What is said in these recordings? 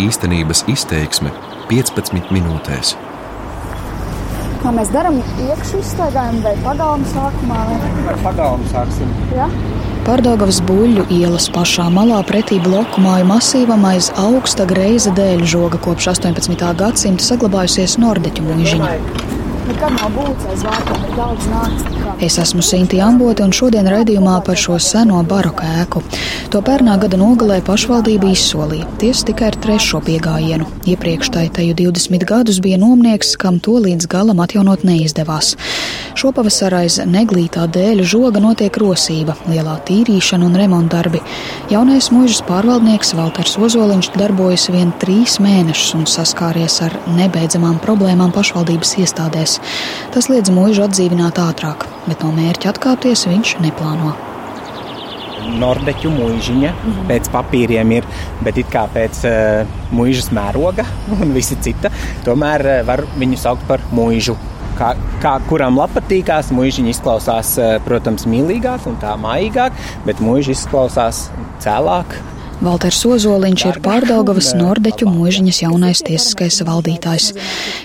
Īstenības izteiksme 15 minūtēs. Kā mēs darām iekšā izstaigājumu vai pagalmu sākumā? Vai pagalmu sāksim? Ja? Pārdagavas buļļu ielas pašā malā pretī bloku māju masīvam aiz augsta greiza dēļu žoga kopš 18. gadsimta saglabājusies nordeķu mūžiņa. Nekad nav būts aiz vārtiem, ir daudz nāks. Es esmu Sinti Ambote un šodien raidījumā par šo seno baroku ēku. To pērnā gada nogalē pašvaldība izsolīja, tiesa tikai ar trešo piegājienu. Iepriekš tai teju 20 gadus bija nomnieks, kam to līdz galam atjaunot neizdevās. Šopavasar aiz neglītā dēļu žoga notiek rosība, lielā tīrīšana un remontdarbi. Jaunais mūžas pārvaldnieks Valters Ozoliņš darbojas vien trīs mēnešus un saskāries ar nebeidzamām problēmām pašvaldības iestādēs. Tas liedz mūžu atdzīvināt ātrāk, bet no mērķa atkāpties viņš neplāno. Nordeķu mūžiņa mm -hmm. pēc papīriem ir, bet it kā pēc uh, mūžas mēroga un visi cita, tomēr uh, var viņu saukt par mūžu. Kā, kā kuram patīkās, mūžiņa izklausās, uh, protams, mīlīgāk un tā mājīgāk, bet mūža izklausās cēlāk, Valters Ozoliņš ir Pārdaugavas Nordeķu mūžiņas jaunais tiesiskais valdītājs.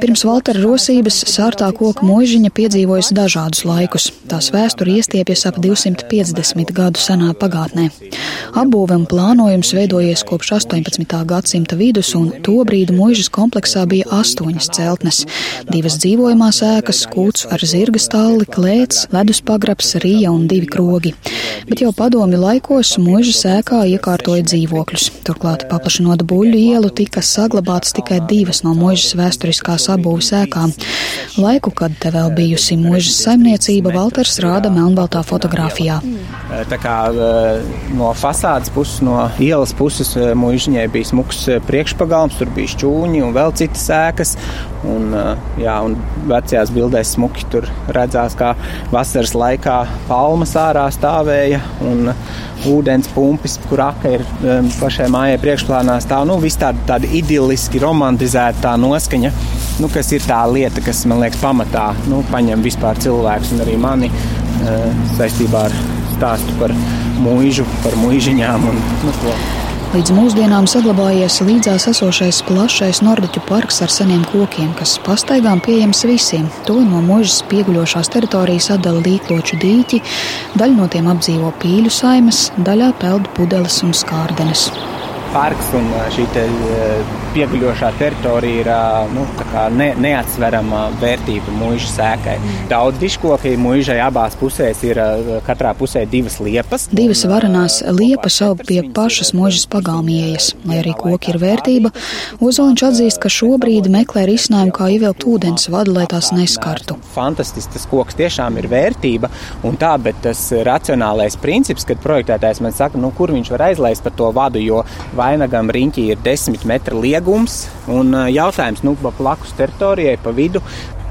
Pirms Valtera rosības sārtā koka mūžiņa piedzīvojas dažādus laikus. Tās vēsture iestiepjas ap 250 gadu senā pagātnē. Apbūve un plānojums veidojies kopš 18. gadsimta vidus, un tobrīd mūžas kompleksā bija astoņas celtnes - divas dzīvojamās ēkas, kūts ar zirga stāli, klēts, ledus pagrabs, rīja un divi krogi. Bet jau padomi laikos mūžas ēkā iekārtoja dzīvokļus. Turklāt, paplašinot buļļu ielu, tika saglabātas tikai divas no mūžas vēsturiskās abūves ēkām. Laiku, kad te vēl bijusi mūžas saimniecība, Valters rāda melnbaltā fotografijā. Tā kā no fasādes puses, no ielas puses mūžiņai bija smuks priekšpagalms, tur bija šķūņi un vēl citas ēkas. Un, jā, un vecajās bildēs smuki tur redzās, kā vasaras laikā palmas ārā stāvēja un ūdens pumpis, kur aka ir um, pašai mājai priekšplānā stāv. Nu, viss tāda, tāda idiliski romantizēta noskaņa, nu, kas ir tā lieta, kas man liekas pamatā nu, paņem vispār cilvēkus un arī mani uh, saistībā ar stāstu par mūžu, par mūžiņām un nu, to. Līdz mūsdienām saglabājies līdzās esošais plašais nordiķu parks ar seniem kokiem, kas pastaigām pieejams visiem. To no mūžas pieguļošās teritorijas atdala līkloču dīķi, daļu no tiem apdzīvo pīļu saimes, daļā peld pudeles un skārdenes parks un šī te pieguļošā teritorija ir nu, ne, neatsverama vērtība mūža sēkai. Daudz diškoki mūžai abās pusēs ir katrā pusē divas liepas. Divas varanās liepas aug pie pašas mūžas pagalmiejas. Lai arī koki ir vērtība, Ozoliņš atzīst, ka šobrīd meklē risinājumu, kā ievilkt ūdens vadu, lai tās neskartu. Fantastisks tas koks tiešām ir vērtība un tā, bet tas racionālais princips, kad projektētājs man saka, nu, kur viņš var aizlaist par to vadu, jo vainagam riņķī ir 10 metru liegums un jautājums, nu, pa plakus teritorijai, pa vidu.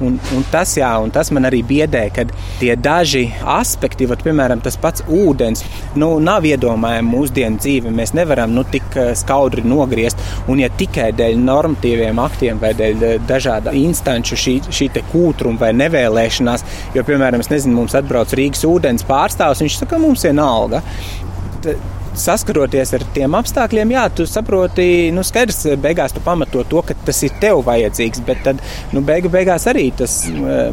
Un, un, tas, jā, un tas man arī biedē, ka tie daži aspekti, vat, piemēram, tas pats ūdens, nu, nav iedomājami mūsdienu dzīve. Mēs nevaram nu, tik skaudri nogriezt. Un, ja tikai dēļ normatīviem aktiem vai dēļ dažādu instanču šī, šī kūtruma vai nevēlēšanās, jo, piemēram, nezinu, mums atbrauc Rīgas ūdens pārstāvs, viņš saka, mums vienalga saskaroties ar tiem apstākļiem, jā, tu saproti, nu, skaidrs, beigās tu pamato to, ka tas ir tev vajadzīgs, bet tad, nu, beigu beigās arī tas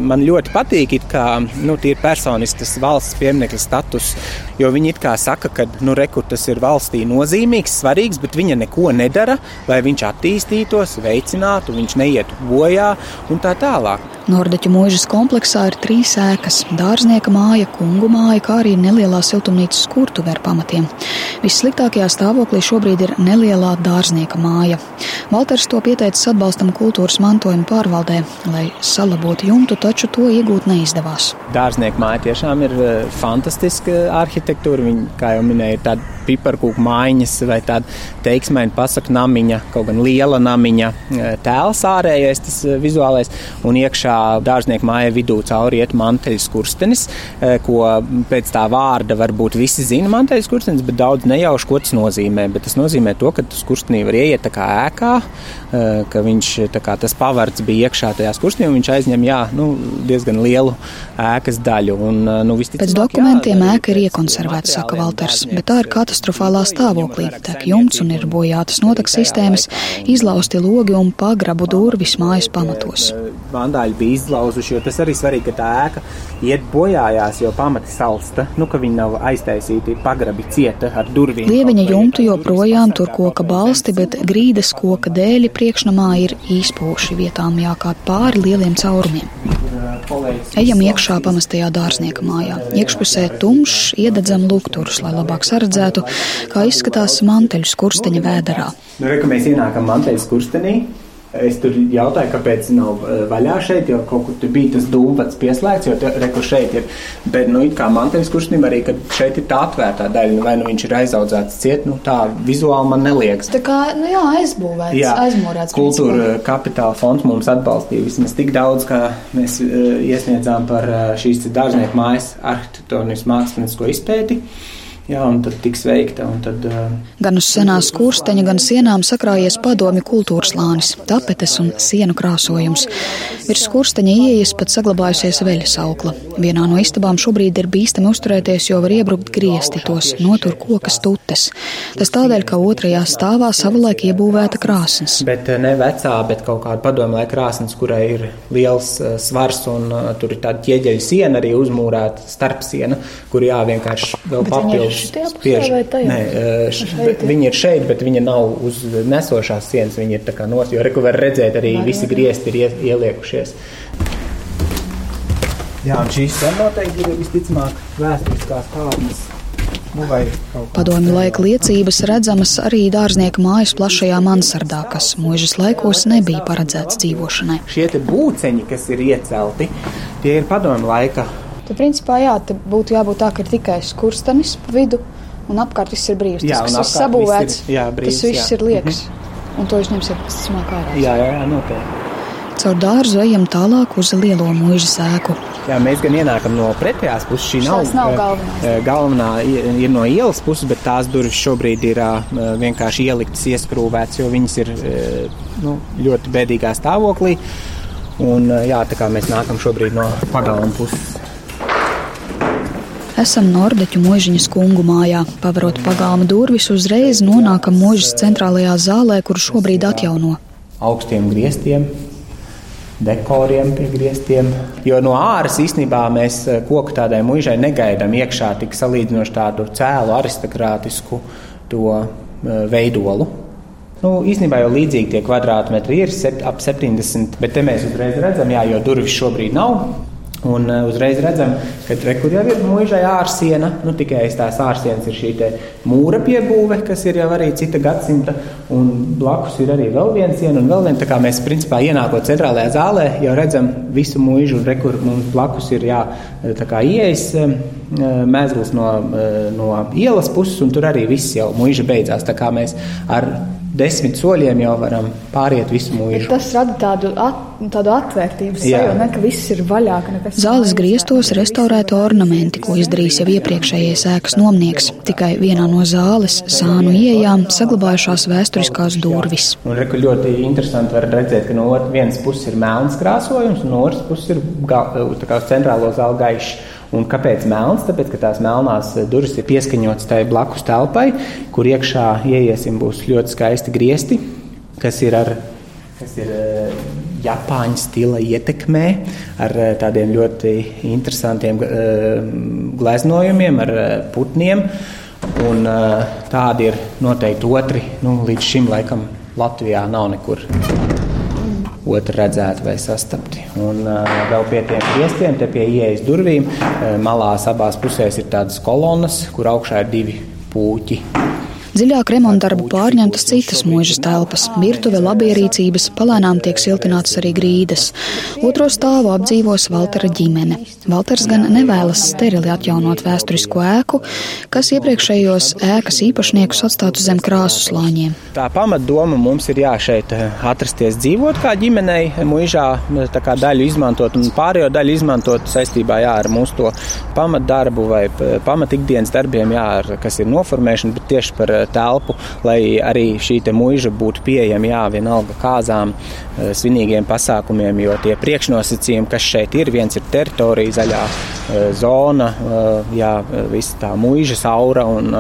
man ļoti patīk, it kā, nu, tīri personiski tas valsts pieminekļa status, jo viņi it kā saka, ka, nu, rekur tas ir valstī nozīmīgs, svarīgs, bet viņa neko nedara, lai viņš attīstītos, veicinātu, viņš neietu bojā un tā tālāk. Nordeķu mūžas kompleksā ir trīs ēkas - dārznieka māja, kungu māja, kā arī nelielā siltumnīcas kurtuve ar pamatiem. Vissliktākajā stāvoklī šobrīd ir nelielā dārznieka māja. Valters to pieteicis atbalstam kultūras mantojuma pārvaldē, lai salabotu jumtu, taču to iegūt neizdevās. Dārznieka māja tiešām ir eh, fantastiska arhitektūra. Viņa, kā jau minēju, ir tāda piparkūku mājiņas vai tāda teiksmēna pasaku namiņa, kaut gan liela namiņa e, tēls ārējais, tas e, vizuālais, un iekšā dārznieku māja vidū cauri iet manteļas kurstenis, e, ko pēc tā vārda varbūt visi zina manteļas kurstenis, bet daudz nejauši, ko tas nozīmē. Bet tas nozīmē to, ka uz kurstenī var ieiet tā kā ēkā, eh, ka viņš kā, tas pavards bija iekšā tajā kurstenī, un viņš aizņem jā, nu, diezgan lielu ēkas daļu. Un, eh, nu, Pēc dokumentiem jā, ēka ir iekonservēta, saka Valters, bet tā ir katastrofālā stāvoklī. Tek jumts un ir bojātas notek sistēmas, izlausti logi un pagrabu durvis mājas pamatos. Vandāļi bija izlauzuši, jo tas arī svarīgi, ka tā ēka iet bojājās, jo pamati salsta, nu, ka viņi nav aiztaisīti pagrabi cieta ar durvīm. Lieviņa jumtu joprojām tur koka balsti, bet grīdas koka dēļi priekšnamā ir īspoši vietām jākāp pāri lieliem caurumiem. Ejam iekšā pamestajā dārznieka mājā. Iekšpusē tumšs, iededzam lukturus, lai labāk saredzētu, kā izskatās manteļu skursteņa vēderā. Nu, re, mēs ienākam manteļu skurstenī. Es tur jautāju, kāpēc nav eh, vaļā šeit, jo kaut kur tur bija tas dūmats pieslēgts, jo reku šeit ir. Bet, nu, it kā manteļas kuršnim arī, ka šeit ir tā atvērtā daļa, nu, vai nu viņš ir aizaudzēts ciet, nu, tā vizuāli man neliekas. Tā kā, nu jā, aizbūvēts, jā, aizmūrēts. Kultūra kapitāla fonds mums atbalstīja vismaz tik daudz, kā mēs uh, iesniedzām par uh, šīs dārznieku mājas arhitektonisko mākslinisko izpēti. Jā, un tad tiks veikta. Tad, uh... Gan uz senās kursteņa, gan sienām sakrājies padomi kultūras lānis, tapetes un sienu krāsojums. Virs kursteņa ieejas pat saglabājusies veļas aukla. Vienā no istabām šobrīd ir bīstami uzturēties, jo var iebrukt griesti, tos notur kokas tutes. Tas tādēļ, ka otrajā stāvā savulaik iebūvēta krāsnes. Bet ne vecā, bet kaut kāda laika krāsnes, kurai ir liels uh, svars un uh, tur ir tāda ķieģeļa siena arī uzmūrēta starpsiena, kur jā, vienkārši vēl papildus spiež. Nē, š, viņi ir šeit, bet viņi nav uz nesošās sienas. Viņi ir tā kā nos, jo reku var redzēt arī Vai, visi griezti ir ie, ieliekušies. Jā, un šīs noteikti ir visticamāk vēsturiskās kāpnes. Nu, Padomju laika liecības redzamas arī dārznieka mājas plašajā mansardā, kas mūžas laikos nebija paredzēts dzīvošanai. Šie būceņi, kas ir iecelti, tie ir padomju laika Tad, principā, jā, būtu jābūt tā, ka ir tikai skurstenis pa vidu un apkārt viss ir brīvs. Jā, tas, kas ir sabūvēts, ir, jā, brīvs, tas viss jā. ir liekas. Mm -hmm. Un to jūs ņemsiet pēc tam ārā. Jā, jā, jā, noteikti. Caur dārzu ejam tālāk uz lielo mūža sēku. Jā, mēs gan ienākam no pretējās puses. Šī nav, nav galvenā. Galvenā ir no ielas puses, bet tās durvis šobrīd ir vienkārši ieliktas, ieskrūvētas, jo viņas ir nu, ļoti bēdīgā stāvoklī. Un, jā, tā kā mēs nākam šobrīd no pagalma puses. Esam Nordeķu mūžiņas kungu mājā. Pavarot pagalma durvis, uzreiz nonākam mūžas centrālajā zālē, kur šobrīd atjauno. Augstiem griestiem, dekoriem pie griestiem. Jo no āras īstenībā mēs eh, koku tādai mūžai negaidām iekšā tik salīdzinoši tādu cēlu aristokrātisku to eh, veidolu. Nu, īstenībā jau līdzīgi tie kvadrātmetri ir ap 70, bet te mēs uzreiz redzam, jā, jo durvis šobrīd nav. Un uh, uzreiz redzam, ka tur jau ir mūžā ārsiena. Nu, tikai aiz tās ārsienas ir šī mūra piebūve, kas ir jau arī cita gadsimta. Un blakus ir arī vēl viena siena un vēl viena. Tā kā mēs principā ienākot centrālajā zālē, jau redzam visu mūžu, un rekur mums blakus ir jā, ieejas mēsls no, no ielas puses, un tur arī viss jau mūža beidzās. Tā kā mēs ar desmit soļiem jau varam pāriet visu mūžu. Tas rada tādu, at, tādu atvērtības sajūtu, ne, ka viss ir vaļā. Zāles griestos restaurēta ornamenti, ko izdarījis jau iepriekšējais ēkas nomnieks. Tikai vienā no zāles sānu iejām saglabājušās vēsturiskās durvis. Un reku ļoti interesanti var redzēt, ka no vienas puses ir melns krāsojums, un no otras puses ir ga, kā centrālo zāli gaišs. Un kāpēc melns? Tāpēc, ka tās melnās durvis ir pieskaņotas tai blakus telpai, kur iekšā ieiesim būs ļoti skaisti griesti, kas ir ar kas ir uh, Japāņu stila ietekmē, ar uh, tādiem ļoti interesantiem gleznojumiem, ar putniem. Un, tādi ir noteikti otri. Nu, līdz šim laikam Latvijā nav nekur otru redzēti vai sastapti. Un uh, vēl pie tiem griestiem, te pie ieejas durvīm, malās abās pusēs ir tādas kolonas, kur augšā ir divi puķi. Dziļāk remontdarbu pārņemtas citas mūžas telpas, virtuve, labierīcības, palēnām tiek siltinātas arī grīdas. Otro stāvu apdzīvos Valtera ģimene. Valters gan nevēlas sterili atjaunot vēsturisko ēku, kas iepriekšējos ēkas īpašniekus atstātu zem krāsu slāņiem. Tā pamatdoma mums ir jā šeit eh, atrasties dzīvot kā ģimenei, mūžā kā daļu izmantot un pārējo daļu izmantot saistībā jā, ar mūsu pamatdarbu vai pamatikdienas darbiem, jā, ar, kas ir noformēšana, bet tieši par eh, telpu, lai arī šī mūža būtu pieejama, jā, vienalga kāzām, eh, svinīgiem pasākumiem, jo tie priekšnosacījumi, kas šeit ir, viens ir teritorija, zaļā zona, jā, visa tā mūža aura, un,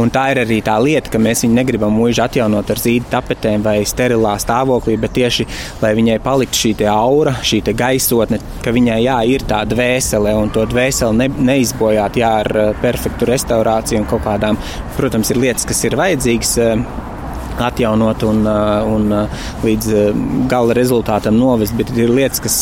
un tā ir arī tā lieta, ka mēs viņu negribam mūžu atjaunot ar zīdu tapetēm vai sterilā stāvoklī, bet tieši, lai viņai paliktu šī aura, šī gaisotne, ka viņai jā, ir tā dvēsele un to dvēseli ne, neizbojāt jā, ar perfektu restaurāciju un kaut kādām, protams, ir lietas, kas ir vajadzīgas atjaunot un, un līdz gala rezultātam novest, bet ir lietas, kas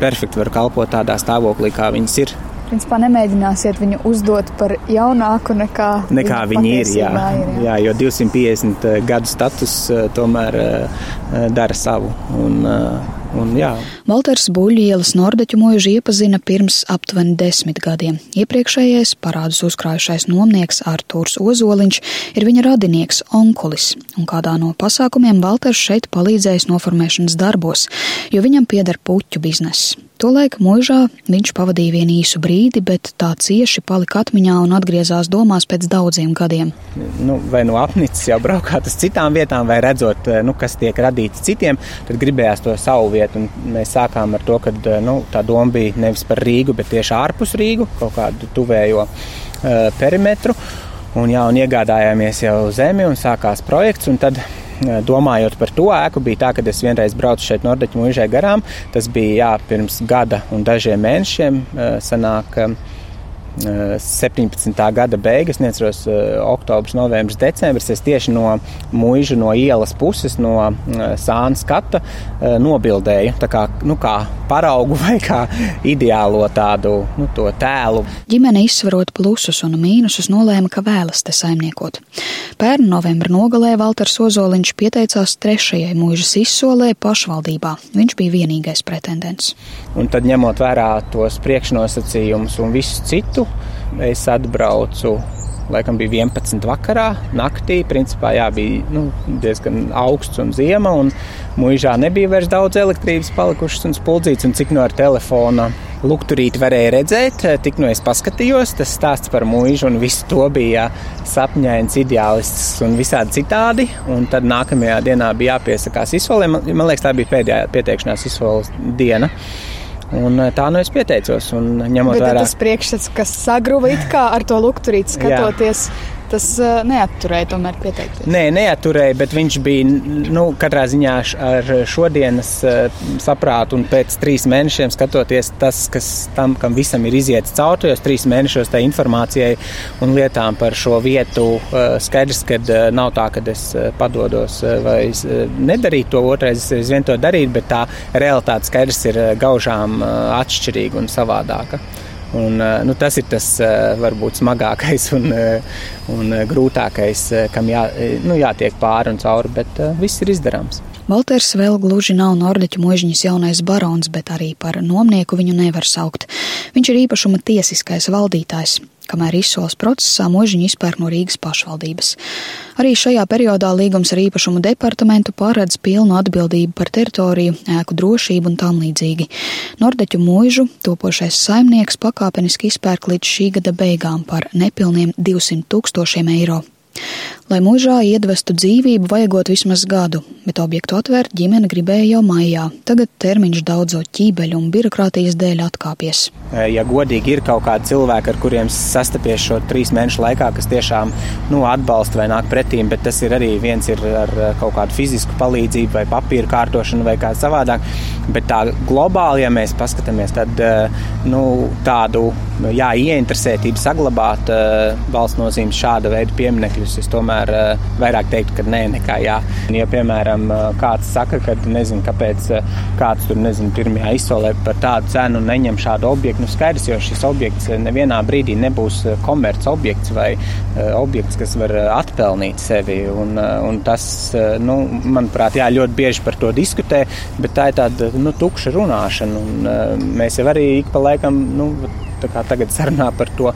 perfekti var kalpot tādā stāvoklī, kā viņas ir. Principā nemēģināsiet viņu uzdot par jaunāku nekā, nekā viņi ir. Jā. ir jā. jā, jo 250 gadu status tomēr dara savu. Un, Un, jā. Valters Buļļielas Nordeķu mūžu iepazina pirms aptuveni desmit gadiem. Iepriekšējais parādus uzkrājušais nomnieks Artūrs Ozoliņš ir viņa radinieks onkulis, un kādā no pasākumiem Valters šeit palīdzējis noformēšanas darbos, jo viņam pieder puķu bizness. Tolaik mūžā viņš pavadīja vienu īsu brīdi, bet tā cieši palika atmiņā un atgriezās domās pēc daudziem gadiem. Nu, vai nu apnicis jau braukāt uz citām vietām, vai redzot, nu, kas tiek radīts citiem, tad gribējās to savu vietu. Un mēs sākām ar to, ka nu, tā doma bija nevis par Rīgu, bet tieši ārpus Rīgu, kaut kādu tuvējo uh, perimetru. Un, jā, un iegādājāmies jau zemi un sākās projekts. Un tad domājot par to ēku, bija tā, ka es vienreiz braucu šeit Nordeķu mūžai garām. Tas bija jā, pirms gada un dažiem mēnešiem. Sanāk, 17. gada beigas, neatceros, oktobris, novembris, decembris. Es tieši no mūža, no ielas puses, no sāna skata nobildēju. Tā kā, nu, kā paraugu vai kā ideālo tādu nu, tēlu. Ģimene izsverot plusus un mīnusus nolēma, ka vēlas te saimniekot. Pērn novembra nogalē Valters Ozoliņš pieteicās trešajai mūžas izsolē pašvaldībā. Viņš bija vienīgais pretendents. Un tad ņemot vērā tos priekšnosacījumus un visu citu, es atbraucu laikam bija 11 vakarā, naktī. Principā jā, bija nu, diezgan augsts un ziema, un mūžā nebija vairs daudz elektrības palikušas un spuldzītas, un cik no ar telefona lukturīti varēja redzēt, tik no es paskatījos, tas stāsts par mūžu, un visu to bija sapņains, ideālists un visādi citādi, un tad nākamajā dienā bija jāpiesakās izsolē. Man, man liekas, tā bija pēdējā pieteikšanās izsoles diena. Un eh, tā nu es pieteicos. Bet vērā... tas priekšstats, kas sagruva it kā ar to lukturīti skatoties. Jā tas uh, neatturēja tomēr pieteikties. Nē, neatturēja, bet viņš bija nu, katrā ziņā ar šodienas uh, saprātu un pēc trīs mēnešiem skatoties tas, kas tam, kam visam ir izietis cauri, tajos trīs mēnešos tā informācijai un lietām par šo vietu uh, skaidrs, ka nav tā, ka es padodos vai uh, nedarītu to otrais, es vien to darītu, bet tā realitāte skaidrs ir gaužām atšķirīga un savādāka. Un, eh, nu, tas ir tas eh, varbūt smagākais un, eh, un grūtākais, kam jā, nu, jātiek pāri un cauri, bet viss ir izdarāms. Valters vēl gluži nav Nordeķu mūžiņas jaunais barons, bet arī par nomnieku viņu nevar saukt. Viņš ir īpašuma tiesiskais valdītājs kamēr izsoles procesā mūžiņu izpērk no Rīgas pašvaldības. Arī šajā periodā līgums ar īpašumu departamentu paredz pilnu atbildību par teritoriju, ēku drošību un tam līdzīgi. Nordeķu mūžu topošais saimnieks pakāpeniski izpērk līdz šī gada beigām par nepilniem 200 tūkstošiem eiro. Lai mūžā iedvestu dzīvību, vajagot vismaz gadu, bet objektu atvērt ģimene gribēja jau maijā. Tagad termiņš daudzo ķībeļu un birokrātijas dēļ atkāpies. Ja godīgi ir kaut kādi cilvēki, ar kuriem sastapies šo trīs mēnešu laikā, kas tiešām nu, atbalsta vai nāk pretīm, bet tas ir arī viens ir ar kaut kādu fizisku palīdzību vai papīru kārtošanu vai kā savādāk. Bet tā globāli, ja mēs paskatāmies, tad nu, tādu jā, ieinteresētība saglabāt valsts nozīmes šāda veida pieminekļus, es tomēr vairāk teiktu, ka nē, nekā jā. Ja, piemēram, kāds saka, ka nezinu, kāpēc kāds tur, nezinu, pirmajā izsolē par tādu cenu neņem šādu objektu, nu skaidrs, jo šis objekts nevienā brīdī nebūs komerc objekts vai objekts, kas var atpelnīt sevi. Un, un tas, nu, manuprāt, jā, ļoti bieži par to diskutē, bet tā ir tāda nu, tukša runāšana. Un, mēs jau arī ik pa laikam, nu, tagad sarunā par to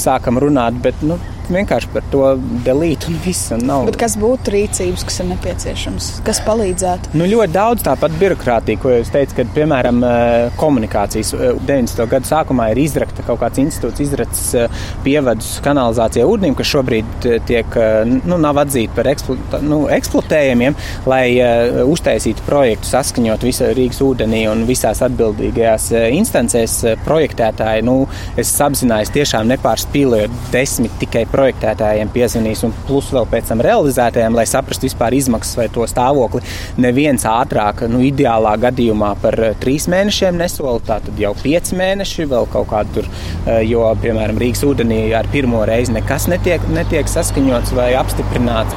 sākam runāt, bet nu, vienkārši par to delīt un viss. Un nav. Bet kas būtu rīcības, kas ir nepieciešams, kas palīdzētu? Nu, ļoti daudz tāpat birokrātija, ko jūs teicat, kad, piemēram, eh, komunikācijas 90. Eh, gadu sākumā ir izrakta kaut kāds institūts, izracis eh, pievadus kanalizācijai ūdenim, kas šobrīd tiek, nu, nav atzīti par eksplo, nu, eksploatējumiem, lai uh, uztaisītu projektu, saskaņot visu Rīgas ūdenī un visās atbildīgajās instancēs projektētāji. Nu, es apzinājos tiešām nepārspīlējot desmit tikai projektu projektētājiem piezvanīs, un plus vēl pēc tam realizētājiem, lai saprastu vispār izmaksas vai to stāvokli. Neviens ātrāk, nu, ideālā gadījumā par eh, trīs mēnešiem nesola, tā tad jau pieci mēneši, vēl kaut kādu tur, eh, jo, piemēram, Rīgas ūdenī ar pirmo reizi nekas netiek, netiek saskaņots vai apstiprināts.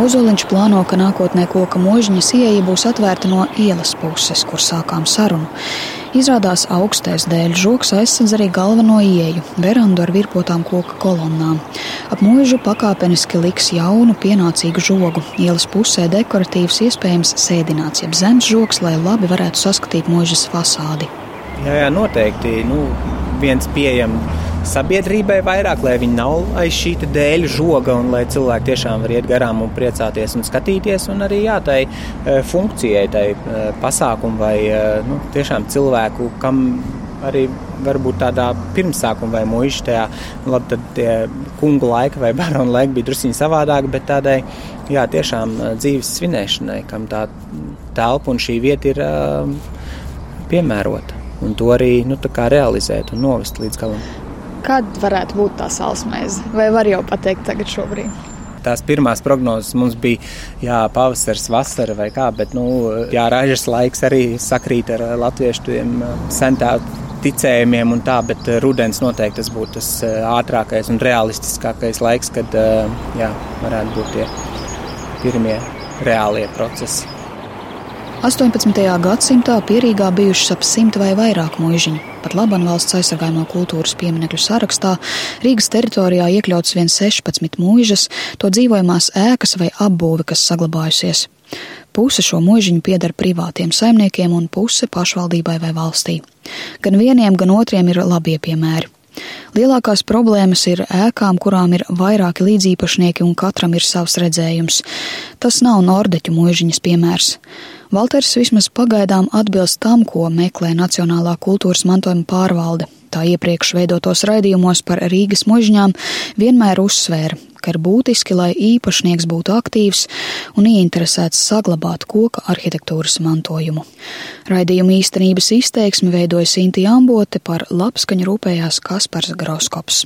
Ozoliņš plāno, ka nākotnē koka mūžiņas ieeja būs atvērta no ielas puses, kur sākām sarunu. Izrādās augstais dēļ žoks aizsadz arī galveno ieeju, verandu ar virpotām koka kolonnām. Ap mūžu pakāpeniski liks jaunu, pienācīgu žogu. Ielas pusē dekoratīvs, iespējams, sēdināts, jeb zemes žoks, lai labi varētu saskatīt mūžas fasādi. Jā, jā noteikti. Nu, viens pieejams sabiedrībai vairāk, lai viņi nav aiz šī dēļ žoga un lai cilvēki tiešām var iet garām un priecāties un skatīties. Un arī jā, tai e, funkcijai, tai e, pasākumu vai e, nu, tiešām cilvēku, kam arī varbūt tādā pirmsākuma vai mūža tajā, nu, labi, tad tie kungu laika vai baronu laika bija drusciņi savādāk, bet tādai, jā, tiešām dzīves svinēšanai, kam tā telpa un šī vieta ir uh, piemērota. Un to arī nu, realizēt un novest līdz galam. Kad varētu būt tā salsmēze? Vai var jau pateikt tagad šobrīd? Tās pirmās prognozes mums bija jā, pavasaris, vasara vai kā, bet nu, jā, ražas laiks arī sakrīt ar latviešu sentātu ticējumiem un tā, bet rudens noteikti tas būtu tas ātrākais un realistiskākais laiks, kad jā, varētu būt tie pirmie reālie procesi. 18. gadsimtā pierīgā bijušas ap simt vai vairāk mūžiņu. Pat Laban valsts aizsargājamo kultūras pieminekļu sarakstā Rīgas teritorijā iekļauts vien 16 mūžas, to dzīvojamās ēkas vai apbūve, kas saglabājusies. Puse šo mūžiņu pieder privātiem saimniekiem un puse pašvaldībai vai valstī. Gan vieniem, gan otriem ir labie piemēri. Lielākās problēmas ir ēkām, kurām ir vairāki līdzīpašnieki un katram ir savs redzējums. Tas nav nordeķu mūžiņas piemērs. Valters vismaz pagaidām atbilst tam, ko meklē Nacionālā kultūras mantojuma pārvalde. Tā iepriekš veidotos raidījumos par Rīgas mužņām vienmēr uzsvēra, ka ir būtiski, lai īpašnieks būtu aktīvs un ieinteresēts saglabāt koka arhitektūras mantojumu. Raidījuma īstenības izteiksmi veidoja Sinti Ambote par labskaņu rūpējās Kaspars Grauskops.